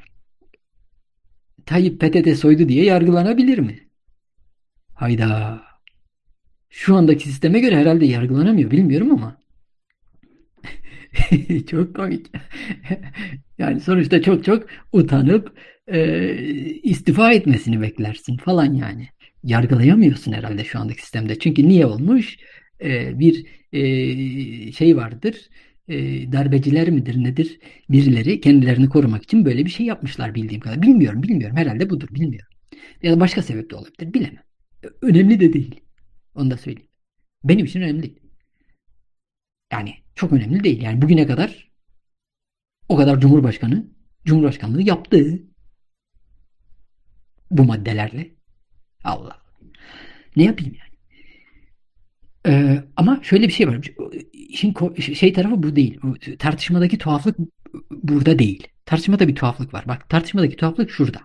Tayyip PTT soydu diye yargılanabilir mi? Hayda. Şu andaki sisteme göre herhalde yargılanamıyor. Bilmiyorum ama. Çok komik. Yani sonuçta çok çok utanıp e, istifa etmesini beklersin falan yani. Yargılayamıyorsun herhalde şu andaki sistemde. Çünkü niye olmuş? E, bir e, şey vardır. E, darbeciler midir nedir? Birileri kendilerini korumak için böyle bir şey yapmışlar bildiğim kadar. Bilmiyorum, bilmiyorum. Herhalde budur, bilmiyorum. Ya da başka sebep de olabilir. Bilemem. Önemli de değil. Onu da söyleyeyim. Benim için önemli değil. Yani çok önemli değil. Yani bugüne kadar o kadar Cumhurbaşkanı Cumhurbaşkanlığı yaptı bu maddelerle. Allah. Ne yapayım yani? Ee, ama şöyle bir şey var. İşin şey tarafı bu değil. Tartışmadaki tuhaflık burada değil. Tartışmada bir tuhaflık var. Bak tartışmadaki tuhaflık şurada.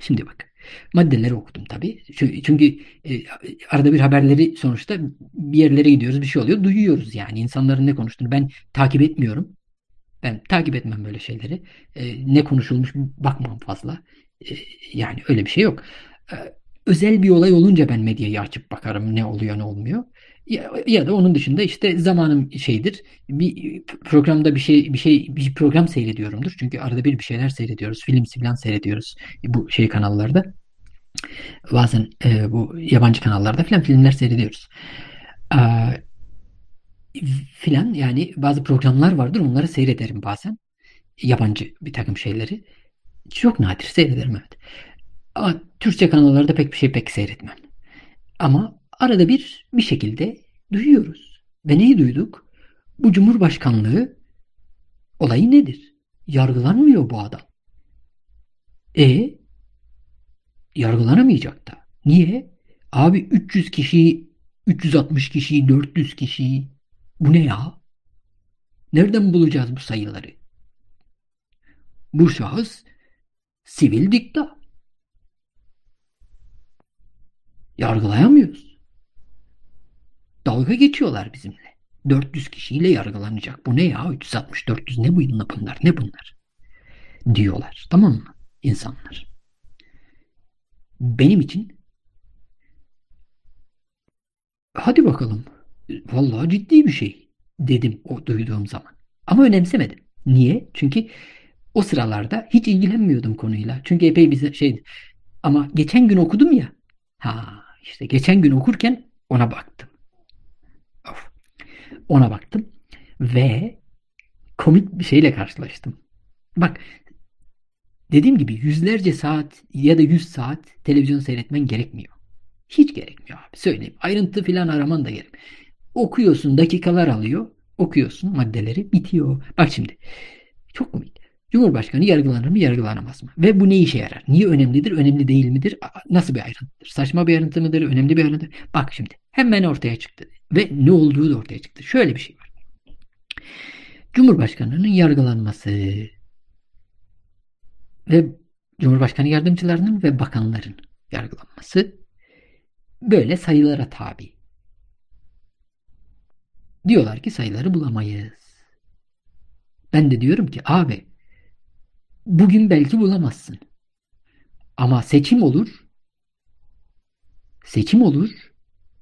Şimdi bak. Maddeleri okudum tabii. Çünkü e, arada bir haberleri sonuçta bir yerlere gidiyoruz bir şey oluyor. Duyuyoruz yani insanların ne konuştuğunu. Ben takip etmiyorum. Ben takip etmem böyle şeyleri. E, ne konuşulmuş bakmam fazla. E, yani öyle bir şey yok. E, özel bir olay olunca ben medyayı açıp bakarım ne oluyor ne olmuyor. Ya, ya da onun dışında işte zamanım şeydir. Bir programda bir şey bir şey bir program seyrediyorumdur. Çünkü arada bir bir şeyler seyrediyoruz. Film filan seyrediyoruz bu şey kanallarda. Bazen e, bu yabancı kanallarda filan filmler seyrediyoruz. E, filan yani bazı programlar vardır onları seyrederim bazen. Yabancı bir takım şeyleri. Çok nadir seyrederim evet. Ama Türkçe kanallarda pek bir şey pek seyretmem. Ama arada bir bir şekilde duyuyoruz. Ve neyi duyduk? Bu Cumhurbaşkanlığı olayı nedir? Yargılanmıyor bu adam. E yargılanamayacak da. Niye? Abi 300 kişi, 360 kişi, 400 kişi. Bu ne ya? Nereden bulacağız bu sayıları? Bu şahıs sivil dikta. Yargılayamıyoruz. Dalga geçiyorlar bizimle. 400 kişiyle yargılanacak. Bu ne ya? 360-400 ne bu bunlar? Ne bunlar? Diyorlar. Tamam mı? İnsanlar. Benim için hadi bakalım. Vallahi ciddi bir şey dedim o duyduğum zaman. Ama önemsemedim. Niye? Çünkü o sıralarda hiç ilgilenmiyordum konuyla. Çünkü epey bir şeydi. Ama geçen gün okudum ya. Ha işte geçen gün okurken ona baktım. Ona baktım ve komik bir şeyle karşılaştım. Bak dediğim gibi yüzlerce saat ya da yüz saat televizyon seyretmen gerekmiyor. Hiç gerekmiyor abi söyleyeyim. Ayrıntı filan araman da gerek. Okuyorsun dakikalar alıyor. Okuyorsun maddeleri bitiyor. Bak şimdi çok komik. Cumhurbaşkanı yargılanır mı yargılanamaz mı? Ve bu ne işe yarar? Niye önemlidir? Önemli değil midir? Nasıl bir ayrıntıdır? Saçma bir ayrıntı mıdır? Önemli bir ayrıntı. Bak şimdi hemen ortaya çıktı. Ve ne olduğu da ortaya çıktı. Şöyle bir şey var. Cumhurbaşkanının yargılanması ve Cumhurbaşkanı yardımcılarının ve bakanların yargılanması böyle sayılara tabi. Diyorlar ki sayıları bulamayız. Ben de diyorum ki abi bugün belki bulamazsın. Ama seçim olur. Seçim olur.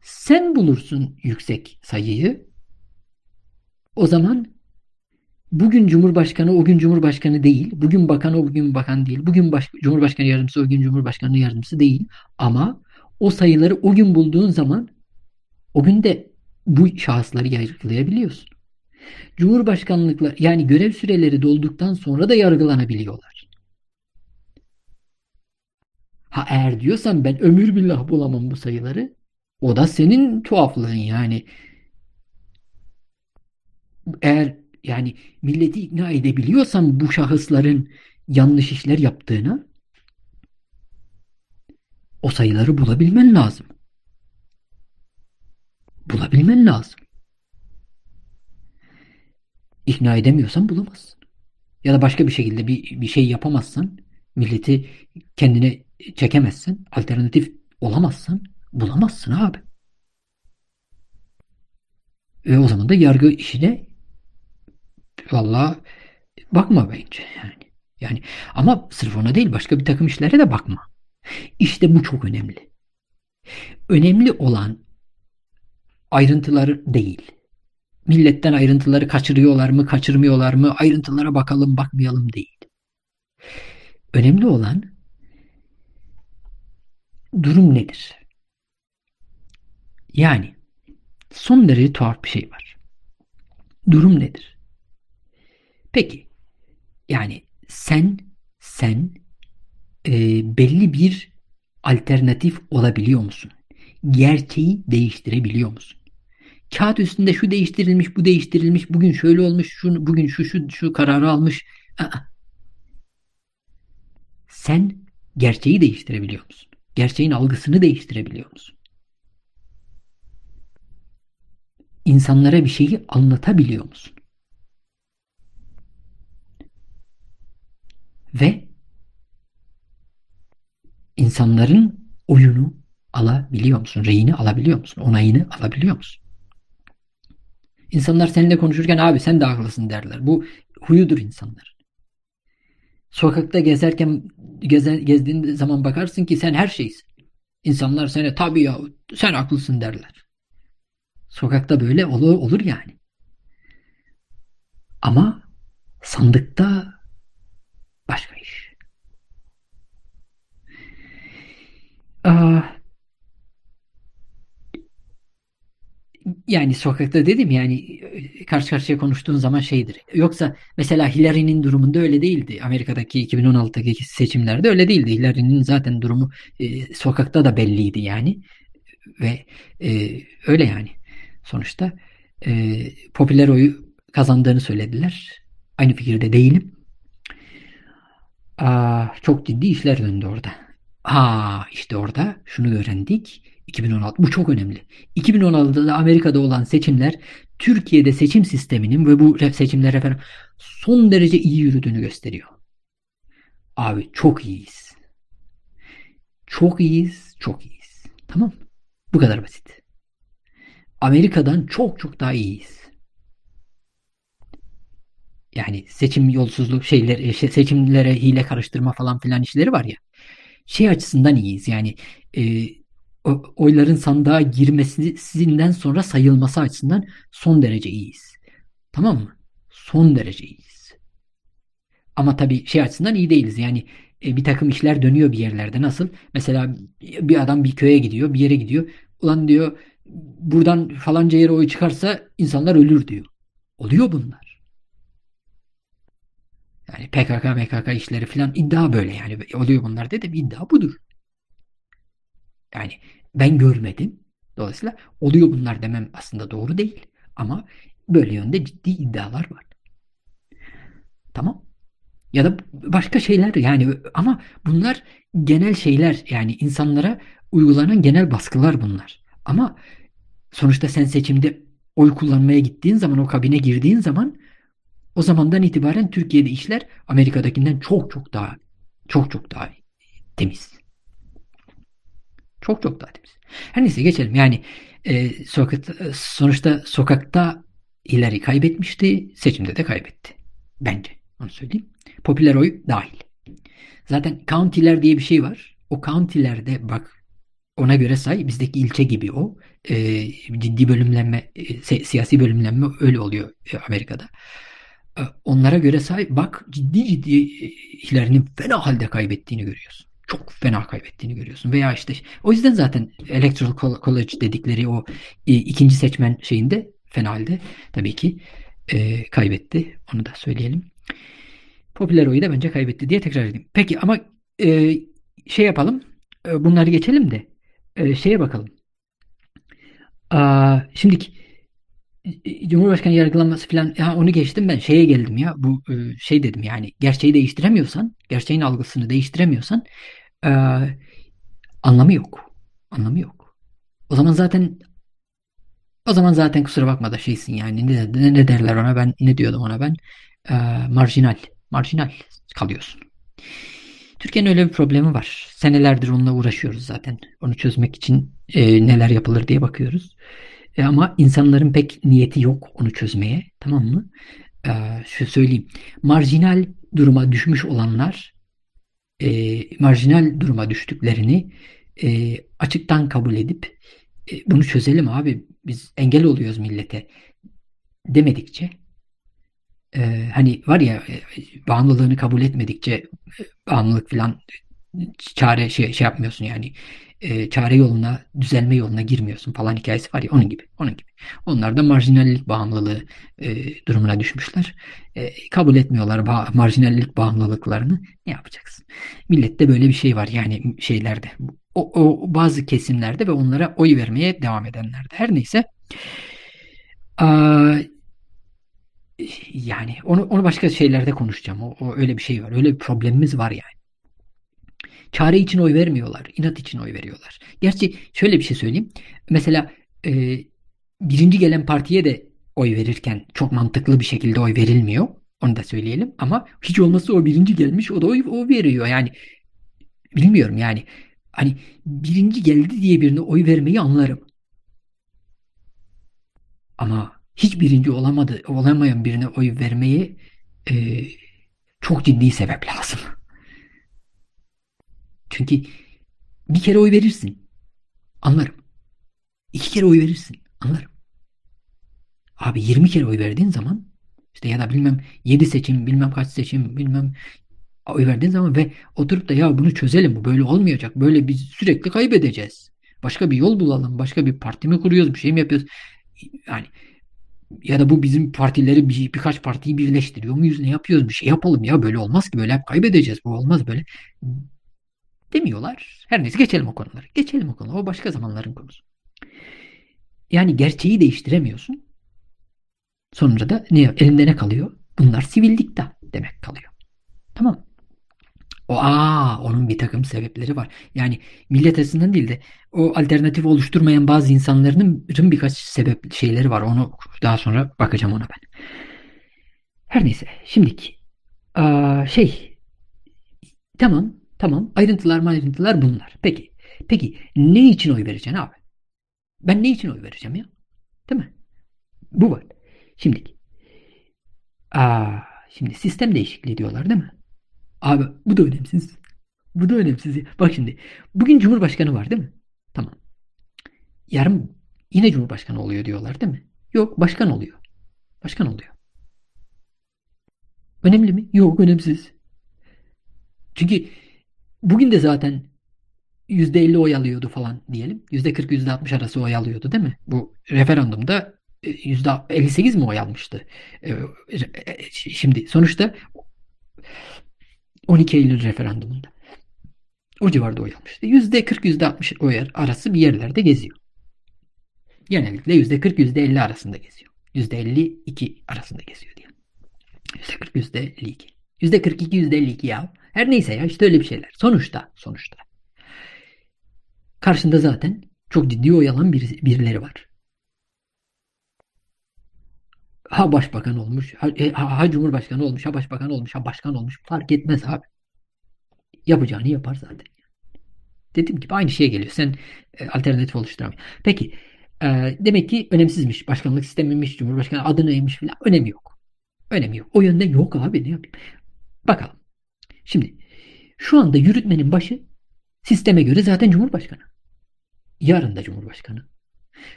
Sen bulursun yüksek sayıyı. O zaman bugün Cumhurbaşkanı o gün Cumhurbaşkanı değil. Bugün bakan o bugün bakan değil. Bugün baş, Cumhurbaşkanı yardımcısı o gün Cumhurbaşkanı yardımcısı değil. Ama o sayıları o gün bulduğun zaman o gün de bu şahısları yargılayabiliyorsun. Cumhurbaşkanlıklar yani görev süreleri dolduktan sonra da yargılanabiliyorlar. Ha eğer diyorsan ben ömür billah bulamam bu sayıları o da senin tuhaflığın yani. Eğer yani milleti ikna edebiliyorsan bu şahısların yanlış işler yaptığını o sayıları bulabilmen lazım. Bulabilmen lazım. İkna edemiyorsan bulamazsın. Ya da başka bir şekilde bir, bir şey yapamazsan, milleti kendine çekemezsin, alternatif olamazsan bulamazsın abi. Ve o zaman da yargı işine valla bakma bence yani. Yani ama sırf ona değil başka bir takım işlere de bakma. İşte bu çok önemli. Önemli olan ayrıntıları değil. Milletten ayrıntıları kaçırıyorlar mı, kaçırmıyorlar mı, ayrıntılara bakalım, bakmayalım değil. Önemli olan durum nedir? Yani son derece tuhaf bir şey var. Durum nedir? Peki yani sen sen e, belli bir alternatif olabiliyor musun? Gerçeği değiştirebiliyor musun? Kağıt üstünde şu değiştirilmiş, bu değiştirilmiş, bugün şöyle olmuş, şu, bugün şu şu şu kararı almış. Aa. Sen gerçeği değiştirebiliyor musun? Gerçeğin algısını değiştirebiliyor musun? İnsanlara bir şeyi anlatabiliyor musun? Ve insanların oyunu alabiliyor musun? Reyini alabiliyor musun? Onayını alabiliyor musun? İnsanlar seninle konuşurken abi sen de haklısın derler. Bu huyudur insanlar. Sokakta gezerken gezer, gezdiğin zaman bakarsın ki sen her şeysin. İnsanlar sana tabii ya sen haklısın derler. Sokakta böyle olur, olur yani. Ama sandıkta başka iş. Aa, yani sokakta dedim yani karşı karşıya konuştuğun zaman şeydir. Yoksa mesela Hillary'nin durumunda öyle değildi. Amerika'daki 2016'daki seçimlerde öyle değildi. Hillary'nin zaten durumu e, sokakta da belliydi yani. Ve e, öyle yani. Sonuçta e, popüler oyu kazandığını söylediler. Aynı fikirde değilim. Aa, çok ciddi işler döndü orada. Ha işte orada şunu öğrendik. 2016 bu çok önemli. 2016'da Amerika'da olan seçimler Türkiye'de seçim sisteminin ve bu seçimler efendim son derece iyi yürüdüğünü gösteriyor. Abi çok iyiyiz. Çok iyiyiz, çok iyiyiz. Tamam Bu kadar basit. Amerika'dan çok çok daha iyiyiz. Yani seçim yolsuzluk şeyler, seçimlere hile karıştırma falan filan işleri var ya. Şey açısından iyiyiz. Yani e, oyların sandığa girmesinden sonra sayılması açısından son derece iyiyiz. Tamam mı? Son derece iyiyiz. Ama tabii şey açısından iyi değiliz. Yani e, bir takım işler dönüyor bir yerlerde. Nasıl? Mesela bir adam bir köye gidiyor, bir yere gidiyor. Ulan diyor buradan falanca yere oy çıkarsa insanlar ölür diyor. Oluyor bunlar. Yani PKK, MKK işleri falan iddia böyle yani. Oluyor bunlar dedim iddia budur. Yani ben görmedim. Dolayısıyla oluyor bunlar demem aslında doğru değil. Ama böyle yönde ciddi iddialar var. Tamam. Ya da başka şeyler yani ama bunlar genel şeyler yani insanlara uygulanan genel baskılar bunlar. Ama sonuçta sen seçimde oy kullanmaya gittiğin zaman o kabine girdiğin zaman o zamandan itibaren Türkiye'de işler Amerika'dakinden çok çok daha çok çok daha temiz. Çok çok daha temiz. Her neyse geçelim. Yani e, sokak, sonuçta sokakta ileri kaybetmişti. Seçimde de kaybetti. Bence. Onu söyleyeyim. Popüler oy dahil. Zaten county'ler diye bir şey var. O county'lerde bak ona göre say bizdeki ilçe gibi o. E, ciddi bölümlenme, e, siyasi bölümlenme öyle oluyor e, Amerika'da. E, onlara göre say bak ciddi ciddi e, Hillary'nin fena halde kaybettiğini görüyorsun çok fena kaybettiğini görüyorsun. Veya işte o yüzden zaten Electoral College dedikleri o e, ikinci seçmen şeyinde fena halde tabii ki e, kaybetti. Onu da söyleyelim. Popüler oyu da bence kaybetti diye tekrar edeyim. Peki ama e, şey yapalım. E, bunları geçelim de e, şeye bakalım. Aa, şimdiki Cumhurbaşkanı yargılanması falan ya onu geçtim ben şeye geldim ya bu e, şey dedim yani gerçeği değiştiremiyorsan gerçeğin algısını değiştiremiyorsan e, anlamı yok. Anlamı yok. O zaman zaten o zaman zaten kusura bakma da şeysin yani ne, ne, ne derler ona ben ne diyordum ona ben e, marjinal marjinal kalıyorsun. Türkiye'nin öyle bir problemi var. Senelerdir onunla uğraşıyoruz zaten. Onu çözmek için e, neler yapılır diye bakıyoruz. E, ama insanların pek niyeti yok onu çözmeye. Tamam mı? E, şu söyleyeyim. Marjinal duruma düşmüş olanlar e, marjinal duruma düştüklerini e, açıktan kabul edip e, bunu çözelim abi biz engel oluyoruz millete demedikçe e, hani var ya e, bağımlılığını kabul etmedikçe e, bağımlılık falan çare şey, şey yapmıyorsun yani e, çare yoluna düzelme yoluna girmiyorsun falan hikayesi var ya onun gibi onun gibi. Onlar da marjinallik bağımlılığı e, durumuna düşmüşler. E, kabul etmiyorlar ba marjinallik bağımlılıklarını. Ne yapacaksın? Millette böyle bir şey var yani şeylerde. O, o bazı kesimlerde ve onlara oy vermeye devam edenlerde. Her neyse. Yani onu, onu başka şeylerde konuşacağım. O, o öyle bir şey var. Öyle bir problemimiz var yani. Çare için oy vermiyorlar. inat için oy veriyorlar. Gerçi şöyle bir şey söyleyeyim. Mesela e, birinci gelen partiye de oy verirken çok mantıklı bir şekilde oy verilmiyor. Onu da söyleyelim. Ama hiç olmazsa o birinci gelmiş o da oy o veriyor. Yani bilmiyorum yani. Hani birinci geldi diye birine oy vermeyi anlarım. Ama hiç birinci olamadı, olamayan birine oy vermeyi e, çok ciddi sebep lazım. Çünkü bir kere oy verirsin. Anlarım. İki kere oy verirsin. Anlarım. Abi 20 kere oy verdiğin zaman işte ya da bilmem 7 seçim, bilmem kaç seçim, bilmem oy verdiğin zaman ve oturup da ya bunu çözelim bu böyle olmayacak. Böyle biz sürekli kaybedeceğiz. Başka bir yol bulalım. Başka bir parti mi kuruyoruz? Bir şey mi yapıyoruz? Yani ya da bu bizim partileri bir, birkaç partiyi birleştiriyor muyuz? Ne yapıyoruz? Bir şey yapalım ya böyle olmaz ki böyle hep kaybedeceğiz. Bu olmaz böyle demiyorlar. Her neyse geçelim o konuları. Geçelim o konuları. O başka zamanların konusu. Yani gerçeği değiştiremiyorsun. Sonuçta da ne, elinde ne kalıyor? Bunlar sivil dikta demek kalıyor. Tamam o aa onun bir takım sebepleri var. Yani millet açısından değil de o alternatif oluşturmayan bazı insanların birkaç sebep şeyleri var. Onu daha sonra bakacağım ona ben. Her neyse şimdiki aa, şey tamam Tamam ayrıntılar ayrıntılar bunlar. Peki. Peki ne için oy vereceksin abi? Ben ne için oy vereceğim ya? Değil mi? Bu var. Şimdi aa, şimdi sistem değişikliği diyorlar değil mi? Abi bu da önemsiz. Bu da önemsiz. Bak şimdi bugün Cumhurbaşkanı var değil mi? Tamam. Yarın yine Cumhurbaşkanı oluyor diyorlar değil mi? Yok başkan oluyor. Başkan oluyor. Önemli mi? Yok önemsiz. Çünkü Bugün de zaten %50 oy alıyordu falan diyelim. %40 %60 arası oy alıyordu değil mi? Bu referandumda %58 e, mi oy almıştı? E, e, şimdi sonuçta 12 Eylül referandumunda. O civarda oy almıştı. %40 %60 oy arası bir yerlerde geziyor. Genellikle %40 %50 arasında geziyor. %52 arasında geziyor diyelim. %40 %52. %42 %52 ya. Her neyse ya işte öyle bir şeyler. Sonuçta sonuçta. Karşında zaten çok ciddi oy alan bir, birileri var. Ha başbakan olmuş, ha, e, ha, ha cumhurbaşkanı olmuş, ha başbakan olmuş, ha başkan olmuş fark etmez abi. Yapacağını yapar zaten. Dediğim gibi aynı şeye geliyor. Sen e, alternatif oluşturamıyorsun. Peki e, demek ki önemsizmiş. Başkanlık sistemiymiş, cumhurbaşkanı adı neymiş filan. Önemi yok. Önemi yok. O yönde yok abi ne yapayım. Bakalım. Şimdi şu anda yürütmenin başı sisteme göre zaten Cumhurbaşkanı. Yarın da Cumhurbaşkanı.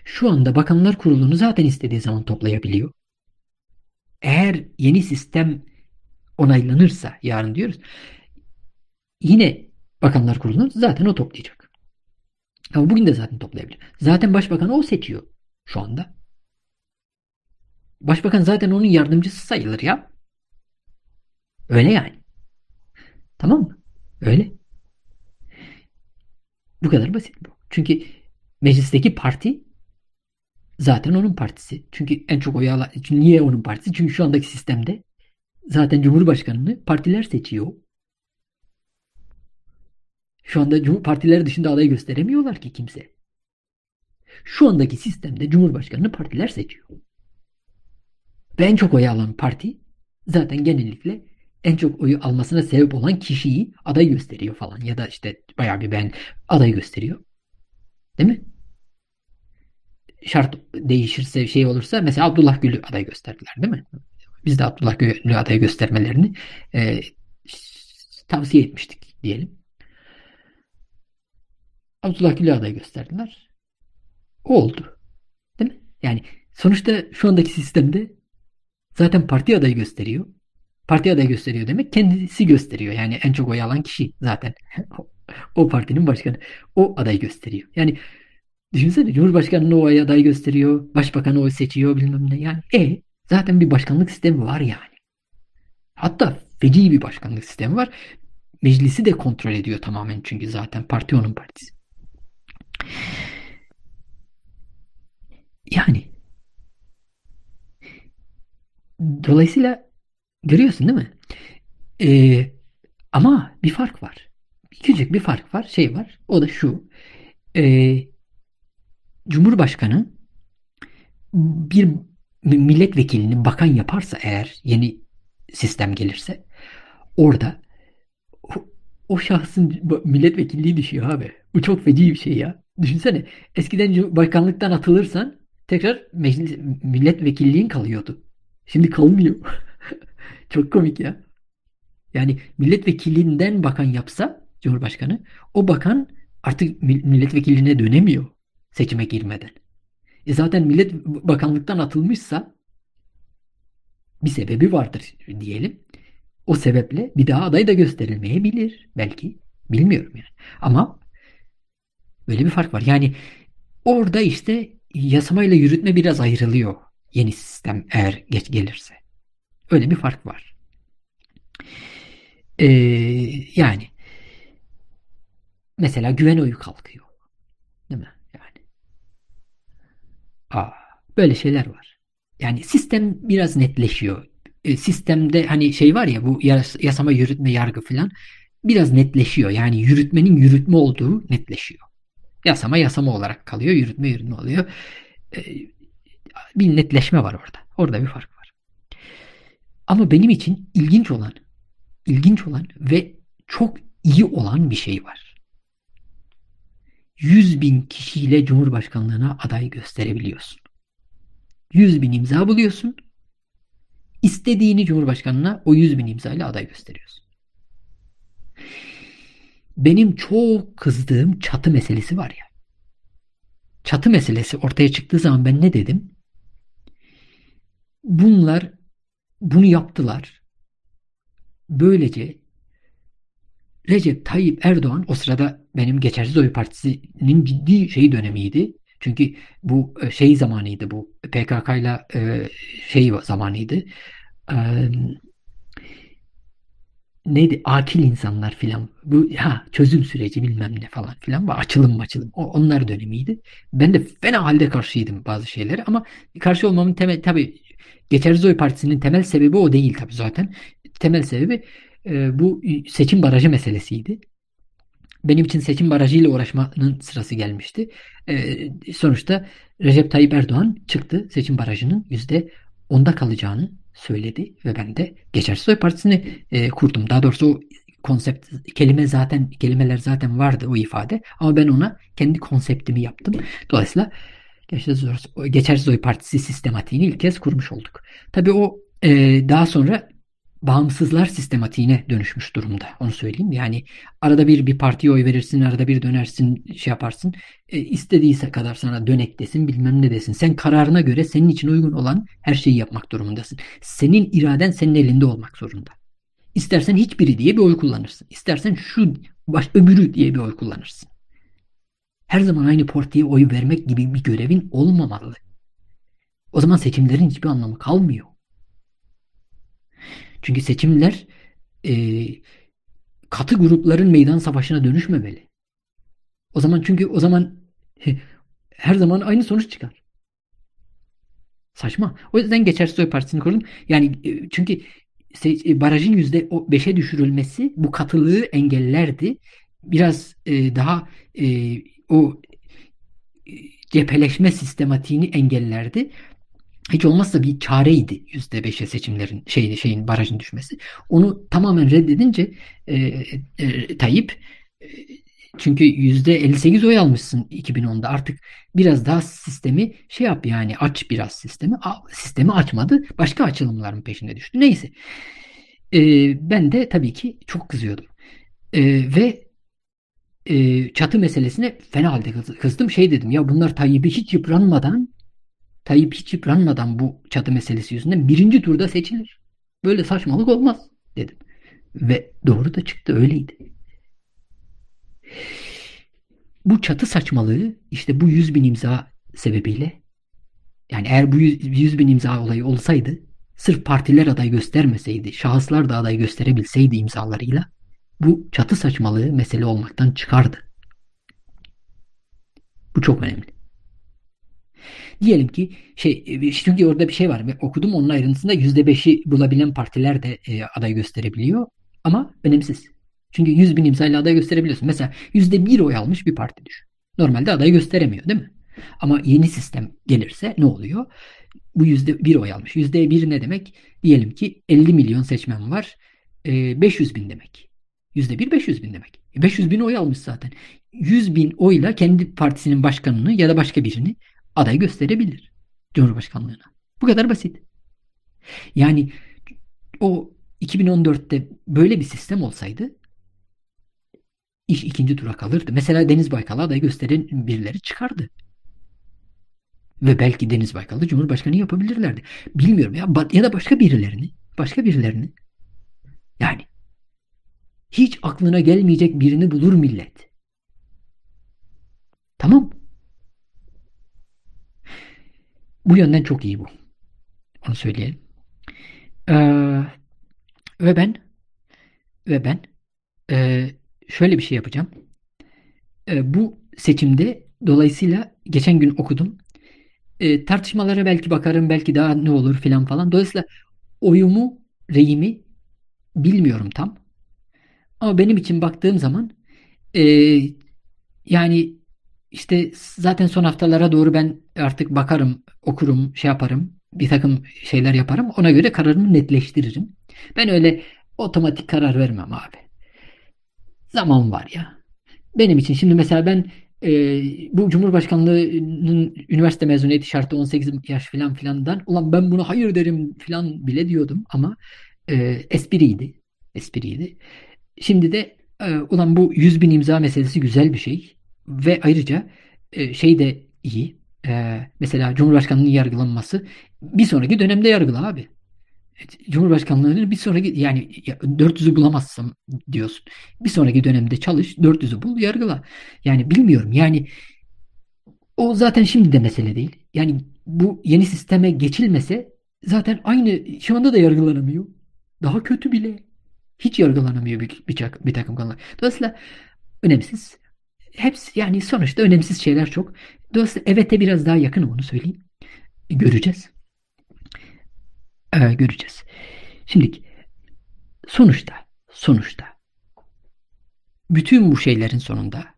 Şu anda Bakanlar Kurulu'nu zaten istediği zaman toplayabiliyor. Eğer yeni sistem onaylanırsa yarın diyoruz yine Bakanlar Kurulu'nu zaten o toplayacak. Ama bugün de zaten toplayabilir. Zaten Başbakanı o seçiyor şu anda. Başbakan zaten onun yardımcısı sayılır ya. Öyle yani. Tamam mı? Öyle. Bu kadar basit bu. Çünkü meclisteki parti zaten onun partisi. Çünkü en çok oy alan, niye onun partisi? Çünkü şu andaki sistemde zaten Cumhurbaşkanını partiler seçiyor. Şu anda partiler dışında aday gösteremiyorlar ki kimse. Şu andaki sistemde Cumhurbaşkanını partiler seçiyor. Ve en çok oy alan parti zaten genellikle en çok oyu almasına sebep olan kişiyi aday gösteriyor falan. Ya da işte bayağı bir ben aday gösteriyor. Değil mi? Şart değişirse şey olursa mesela Abdullah Gül'ü aday gösterdiler değil mi? Biz de Abdullah Gül'ü aday göstermelerini e, tavsiye etmiştik diyelim. Abdullah Gül'ü aday gösterdiler. O oldu. Değil mi? Yani sonuçta şu andaki sistemde zaten parti adayı gösteriyor. Parti adayı gösteriyor demek kendisi gösteriyor. Yani en çok oy alan kişi zaten. o partinin başkanı. O adayı gösteriyor. Yani düşünsene Cumhurbaşkanı'nı o aday gösteriyor. Başbakanı o seçiyor bilmem ne. Yani e zaten bir başkanlık sistemi var yani. Hatta feci bir başkanlık sistemi var. Meclisi de kontrol ediyor tamamen çünkü zaten parti onun partisi. Yani dolayısıyla görüyorsun değil mi? Ee, ama bir fark var. Küçük bir fark var. Şey var. O da şu. Ee, Cumhurbaşkanı bir milletvekilini bakan yaparsa eğer yeni sistem gelirse orada o, o şahsın milletvekilliği düşüyor abi. Bu çok feci bir şey ya. Düşünsene eskiden bakanlıktan atılırsan tekrar meclis, milletvekilliğin kalıyordu. Şimdi kalmıyor. Çok komik ya. Yani milletvekilinden bakan yapsa Cumhurbaşkanı o bakan artık milletvekilliğine dönemiyor seçime girmeden. E zaten millet bakanlıktan atılmışsa bir sebebi vardır diyelim. O sebeple bir daha aday da gösterilmeyebilir belki. Bilmiyorum yani. Ama böyle bir fark var. Yani orada işte yasamayla yürütme biraz ayrılıyor. Yeni sistem eğer geç gelirse. Öyle bir fark var. Ee, yani mesela güven oyu kalkıyor. Değil mi? Yani. Aa, böyle şeyler var. Yani sistem biraz netleşiyor. E, sistemde hani şey var ya bu yasama yürütme yargı filan biraz netleşiyor. Yani yürütmenin yürütme olduğu netleşiyor. Yasama yasama olarak kalıyor. Yürütme yürütme oluyor. E, bir netleşme var orada. Orada bir fark var. Ama benim için ilginç olan, ilginç olan ve çok iyi olan bir şey var. 100 bin kişiyle Cumhurbaşkanlığına aday gösterebiliyorsun. 100 bin imza buluyorsun. İstediğini Cumhurbaşkanına o 100 bin imza ile aday gösteriyorsun. Benim çok kızdığım çatı meselesi var ya. Çatı meselesi ortaya çıktığı zaman ben ne dedim? Bunlar bunu yaptılar. Böylece Recep Tayyip Erdoğan o sırada benim Geçersiz Oy Partisi'nin ciddi şey dönemiydi. Çünkü bu e, şey zamanıydı bu PKK ile e, şey zamanıydı. Neydi akil insanlar filan bu ha çözüm süreci bilmem ne falan filan var açılım açılım o, onlar dönemiydi. Ben de fena halde karşıydım bazı şeylere ama karşı olmamın temel tabi Geçersiz Oy Partisi'nin temel sebebi o değil tabi zaten. Temel sebebi e, bu seçim barajı meselesiydi. Benim için seçim barajıyla uğraşmanın sırası gelmişti. E, sonuçta Recep Tayyip Erdoğan çıktı seçim barajının yüzde onda kalacağını söyledi ve ben de Geçersiz Oy Partisi'ni e, kurdum. Daha doğrusu o konsept kelime zaten kelimeler zaten vardı o ifade ama ben ona kendi konseptimi yaptım. Dolayısıyla Geçersiz Oy Partisi sistematiğini ilk kez kurmuş olduk. Tabii o e, daha sonra bağımsızlar sistematiğine dönüşmüş durumda. Onu söyleyeyim. Yani arada bir bir partiye oy verirsin, arada bir dönersin, şey yaparsın. E, istediyse kadar sana dönek desin, bilmem ne desin. Sen kararına göre senin için uygun olan her şeyi yapmak durumundasın. Senin iraden senin elinde olmak zorunda. İstersen hiçbiri diye bir oy kullanırsın. İstersen şu baş öbürü diye bir oy kullanırsın. Her zaman aynı partiye oy vermek gibi bir görevin olmamalı. O zaman seçimlerin hiçbir anlamı kalmıyor. Çünkü seçimler e, katı grupların meydan savaşına dönüşmemeli. O zaman çünkü o zaman her zaman aynı sonuç çıkar. Saçma. O yüzden Geçersiz Oy Partisi'ni kurdum. Yani e, çünkü e, barajın yüzde beşe düşürülmesi bu katılığı engellerdi. Biraz e, daha e, o e, cepheleşme sistematiğini engellerdi. Hiç olmazsa bir çareydi yüzde beşe seçimlerin şeyin, şeyin barajın düşmesi. Onu tamamen reddedince e, e, Tayyip e, çünkü yüzde 58 oy almışsın 2010'da artık biraz daha sistemi şey yap yani aç biraz sistemi. Sistemi açmadı. Başka açılımların peşinde düştü. Neyse. Ee, ben de tabii ki çok kızıyordum. Ee, ve e, çatı meselesine fena halde kızdım. Şey dedim ya bunlar Tayyip'i hiç yıpranmadan Tayyip hiç yıpranmadan bu çatı meselesi yüzünden birinci turda seçilir. Böyle saçmalık olmaz dedim. Ve doğru da çıktı öyleydi. Bu çatı saçmalığı işte bu 100 bin imza sebebiyle yani eğer bu 100 bin imza olayı olsaydı sırf partiler aday göstermeseydi, şahıslar da aday gösterebilseydi imzalarıyla bu çatı saçmalığı mesele olmaktan çıkardı. Bu çok önemli. Diyelim ki şey çünkü orada bir şey var. Ben okudum onun ayrıntısında %5'i bulabilen partiler de e, aday gösterebiliyor. Ama önemsiz. Çünkü 100 bin imzayla aday gösterebiliyorsun. Mesela %1 oy almış bir parti düşün. Normalde aday gösteremiyor değil mi? Ama yeni sistem gelirse ne oluyor? Bu %1 oy almış. %1 ne demek? Diyelim ki 50 milyon seçmen var. 500 bin demek. %1 500 bin demek. 500 e, bin oy almış zaten. 100 bin oyla kendi partisinin başkanını ya da başka birini aday gösterebilir. Cumhurbaşkanlığına. Bu kadar basit. Yani o 2014'te böyle bir sistem olsaydı iş ikinci tura kalırdı. Mesela Deniz Baykal'a aday gösteren birileri çıkardı. Ve belki Deniz Baykal'ı Cumhurbaşkanı yapabilirlerdi. Bilmiyorum ya ya da başka birilerini, başka birilerini. Yani hiç aklına gelmeyecek birini bulur millet. Tamam. Bu yönden çok iyi bu. Onu söyleyelim. Ee, ve ben ve ben e, şöyle bir şey yapacağım. E, bu seçimde dolayısıyla geçen gün okudum. E, tartışmalara belki bakarım belki daha ne olur filan falan. Dolayısıyla oyumu, reyimi bilmiyorum tam. Ama benim için baktığım zaman e, yani işte zaten son haftalara doğru ben artık bakarım, okurum, şey yaparım. Bir takım şeyler yaparım. Ona göre kararımı netleştiririm. Ben öyle otomatik karar vermem abi. Zaman var ya. Benim için şimdi mesela ben e, bu Cumhurbaşkanlığının üniversite mezuniyeti şartı 18 yaş filan filandan ulan ben buna hayır derim filan bile diyordum ama e, espriydi. Espriydi. Şimdi de e, ulan bu 100 bin imza meselesi güzel bir şey ve ayrıca e, şey de iyi. E, mesela Cumhurbaşkanlığının yargılanması bir sonraki dönemde yargıla abi. Cumhurbaşkanlığının bir sonraki yani 400'ü bulamazsam diyorsun. Bir sonraki dönemde çalış 400'ü bul yargıla. Yani bilmiyorum yani o zaten şimdi de mesele değil. Yani bu yeni sisteme geçilmese zaten aynı şu anda da yargılanamıyor. Daha kötü bile. Hiç yargılanamıyor bir, bir, bir takım konular. Dolayısıyla önemsiz. Hepsi yani sonuçta önemsiz şeyler çok. Dolayısıyla evete biraz daha yakın onu söyleyeyim. Göreceğiz. Ee, göreceğiz. Şimdi sonuçta sonuçta bütün bu şeylerin sonunda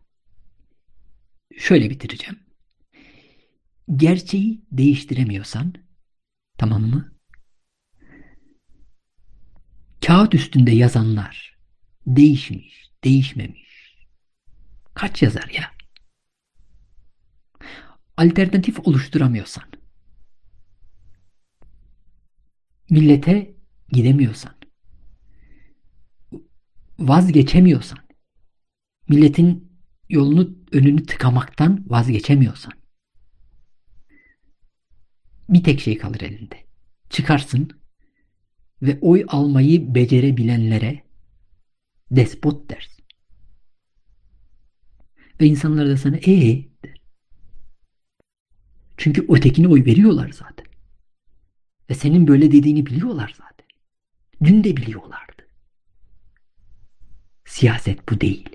şöyle bitireceğim. Gerçeği değiştiremiyorsan tamam mı? Kağıt üstünde yazanlar değişmiş, değişmemiş. Kaç yazar ya? Alternatif oluşturamıyorsan millete gidemiyorsan, vazgeçemiyorsan, milletin yolunu önünü tıkamaktan vazgeçemiyorsan, bir tek şey kalır elinde. Çıkarsın ve oy almayı becerebilenlere despot dersin. Ve insanlar da sana ee der. Çünkü ötekine oy veriyorlar zaten. Ve senin böyle dediğini biliyorlar zaten. Dün de biliyorlardı. Siyaset bu değil.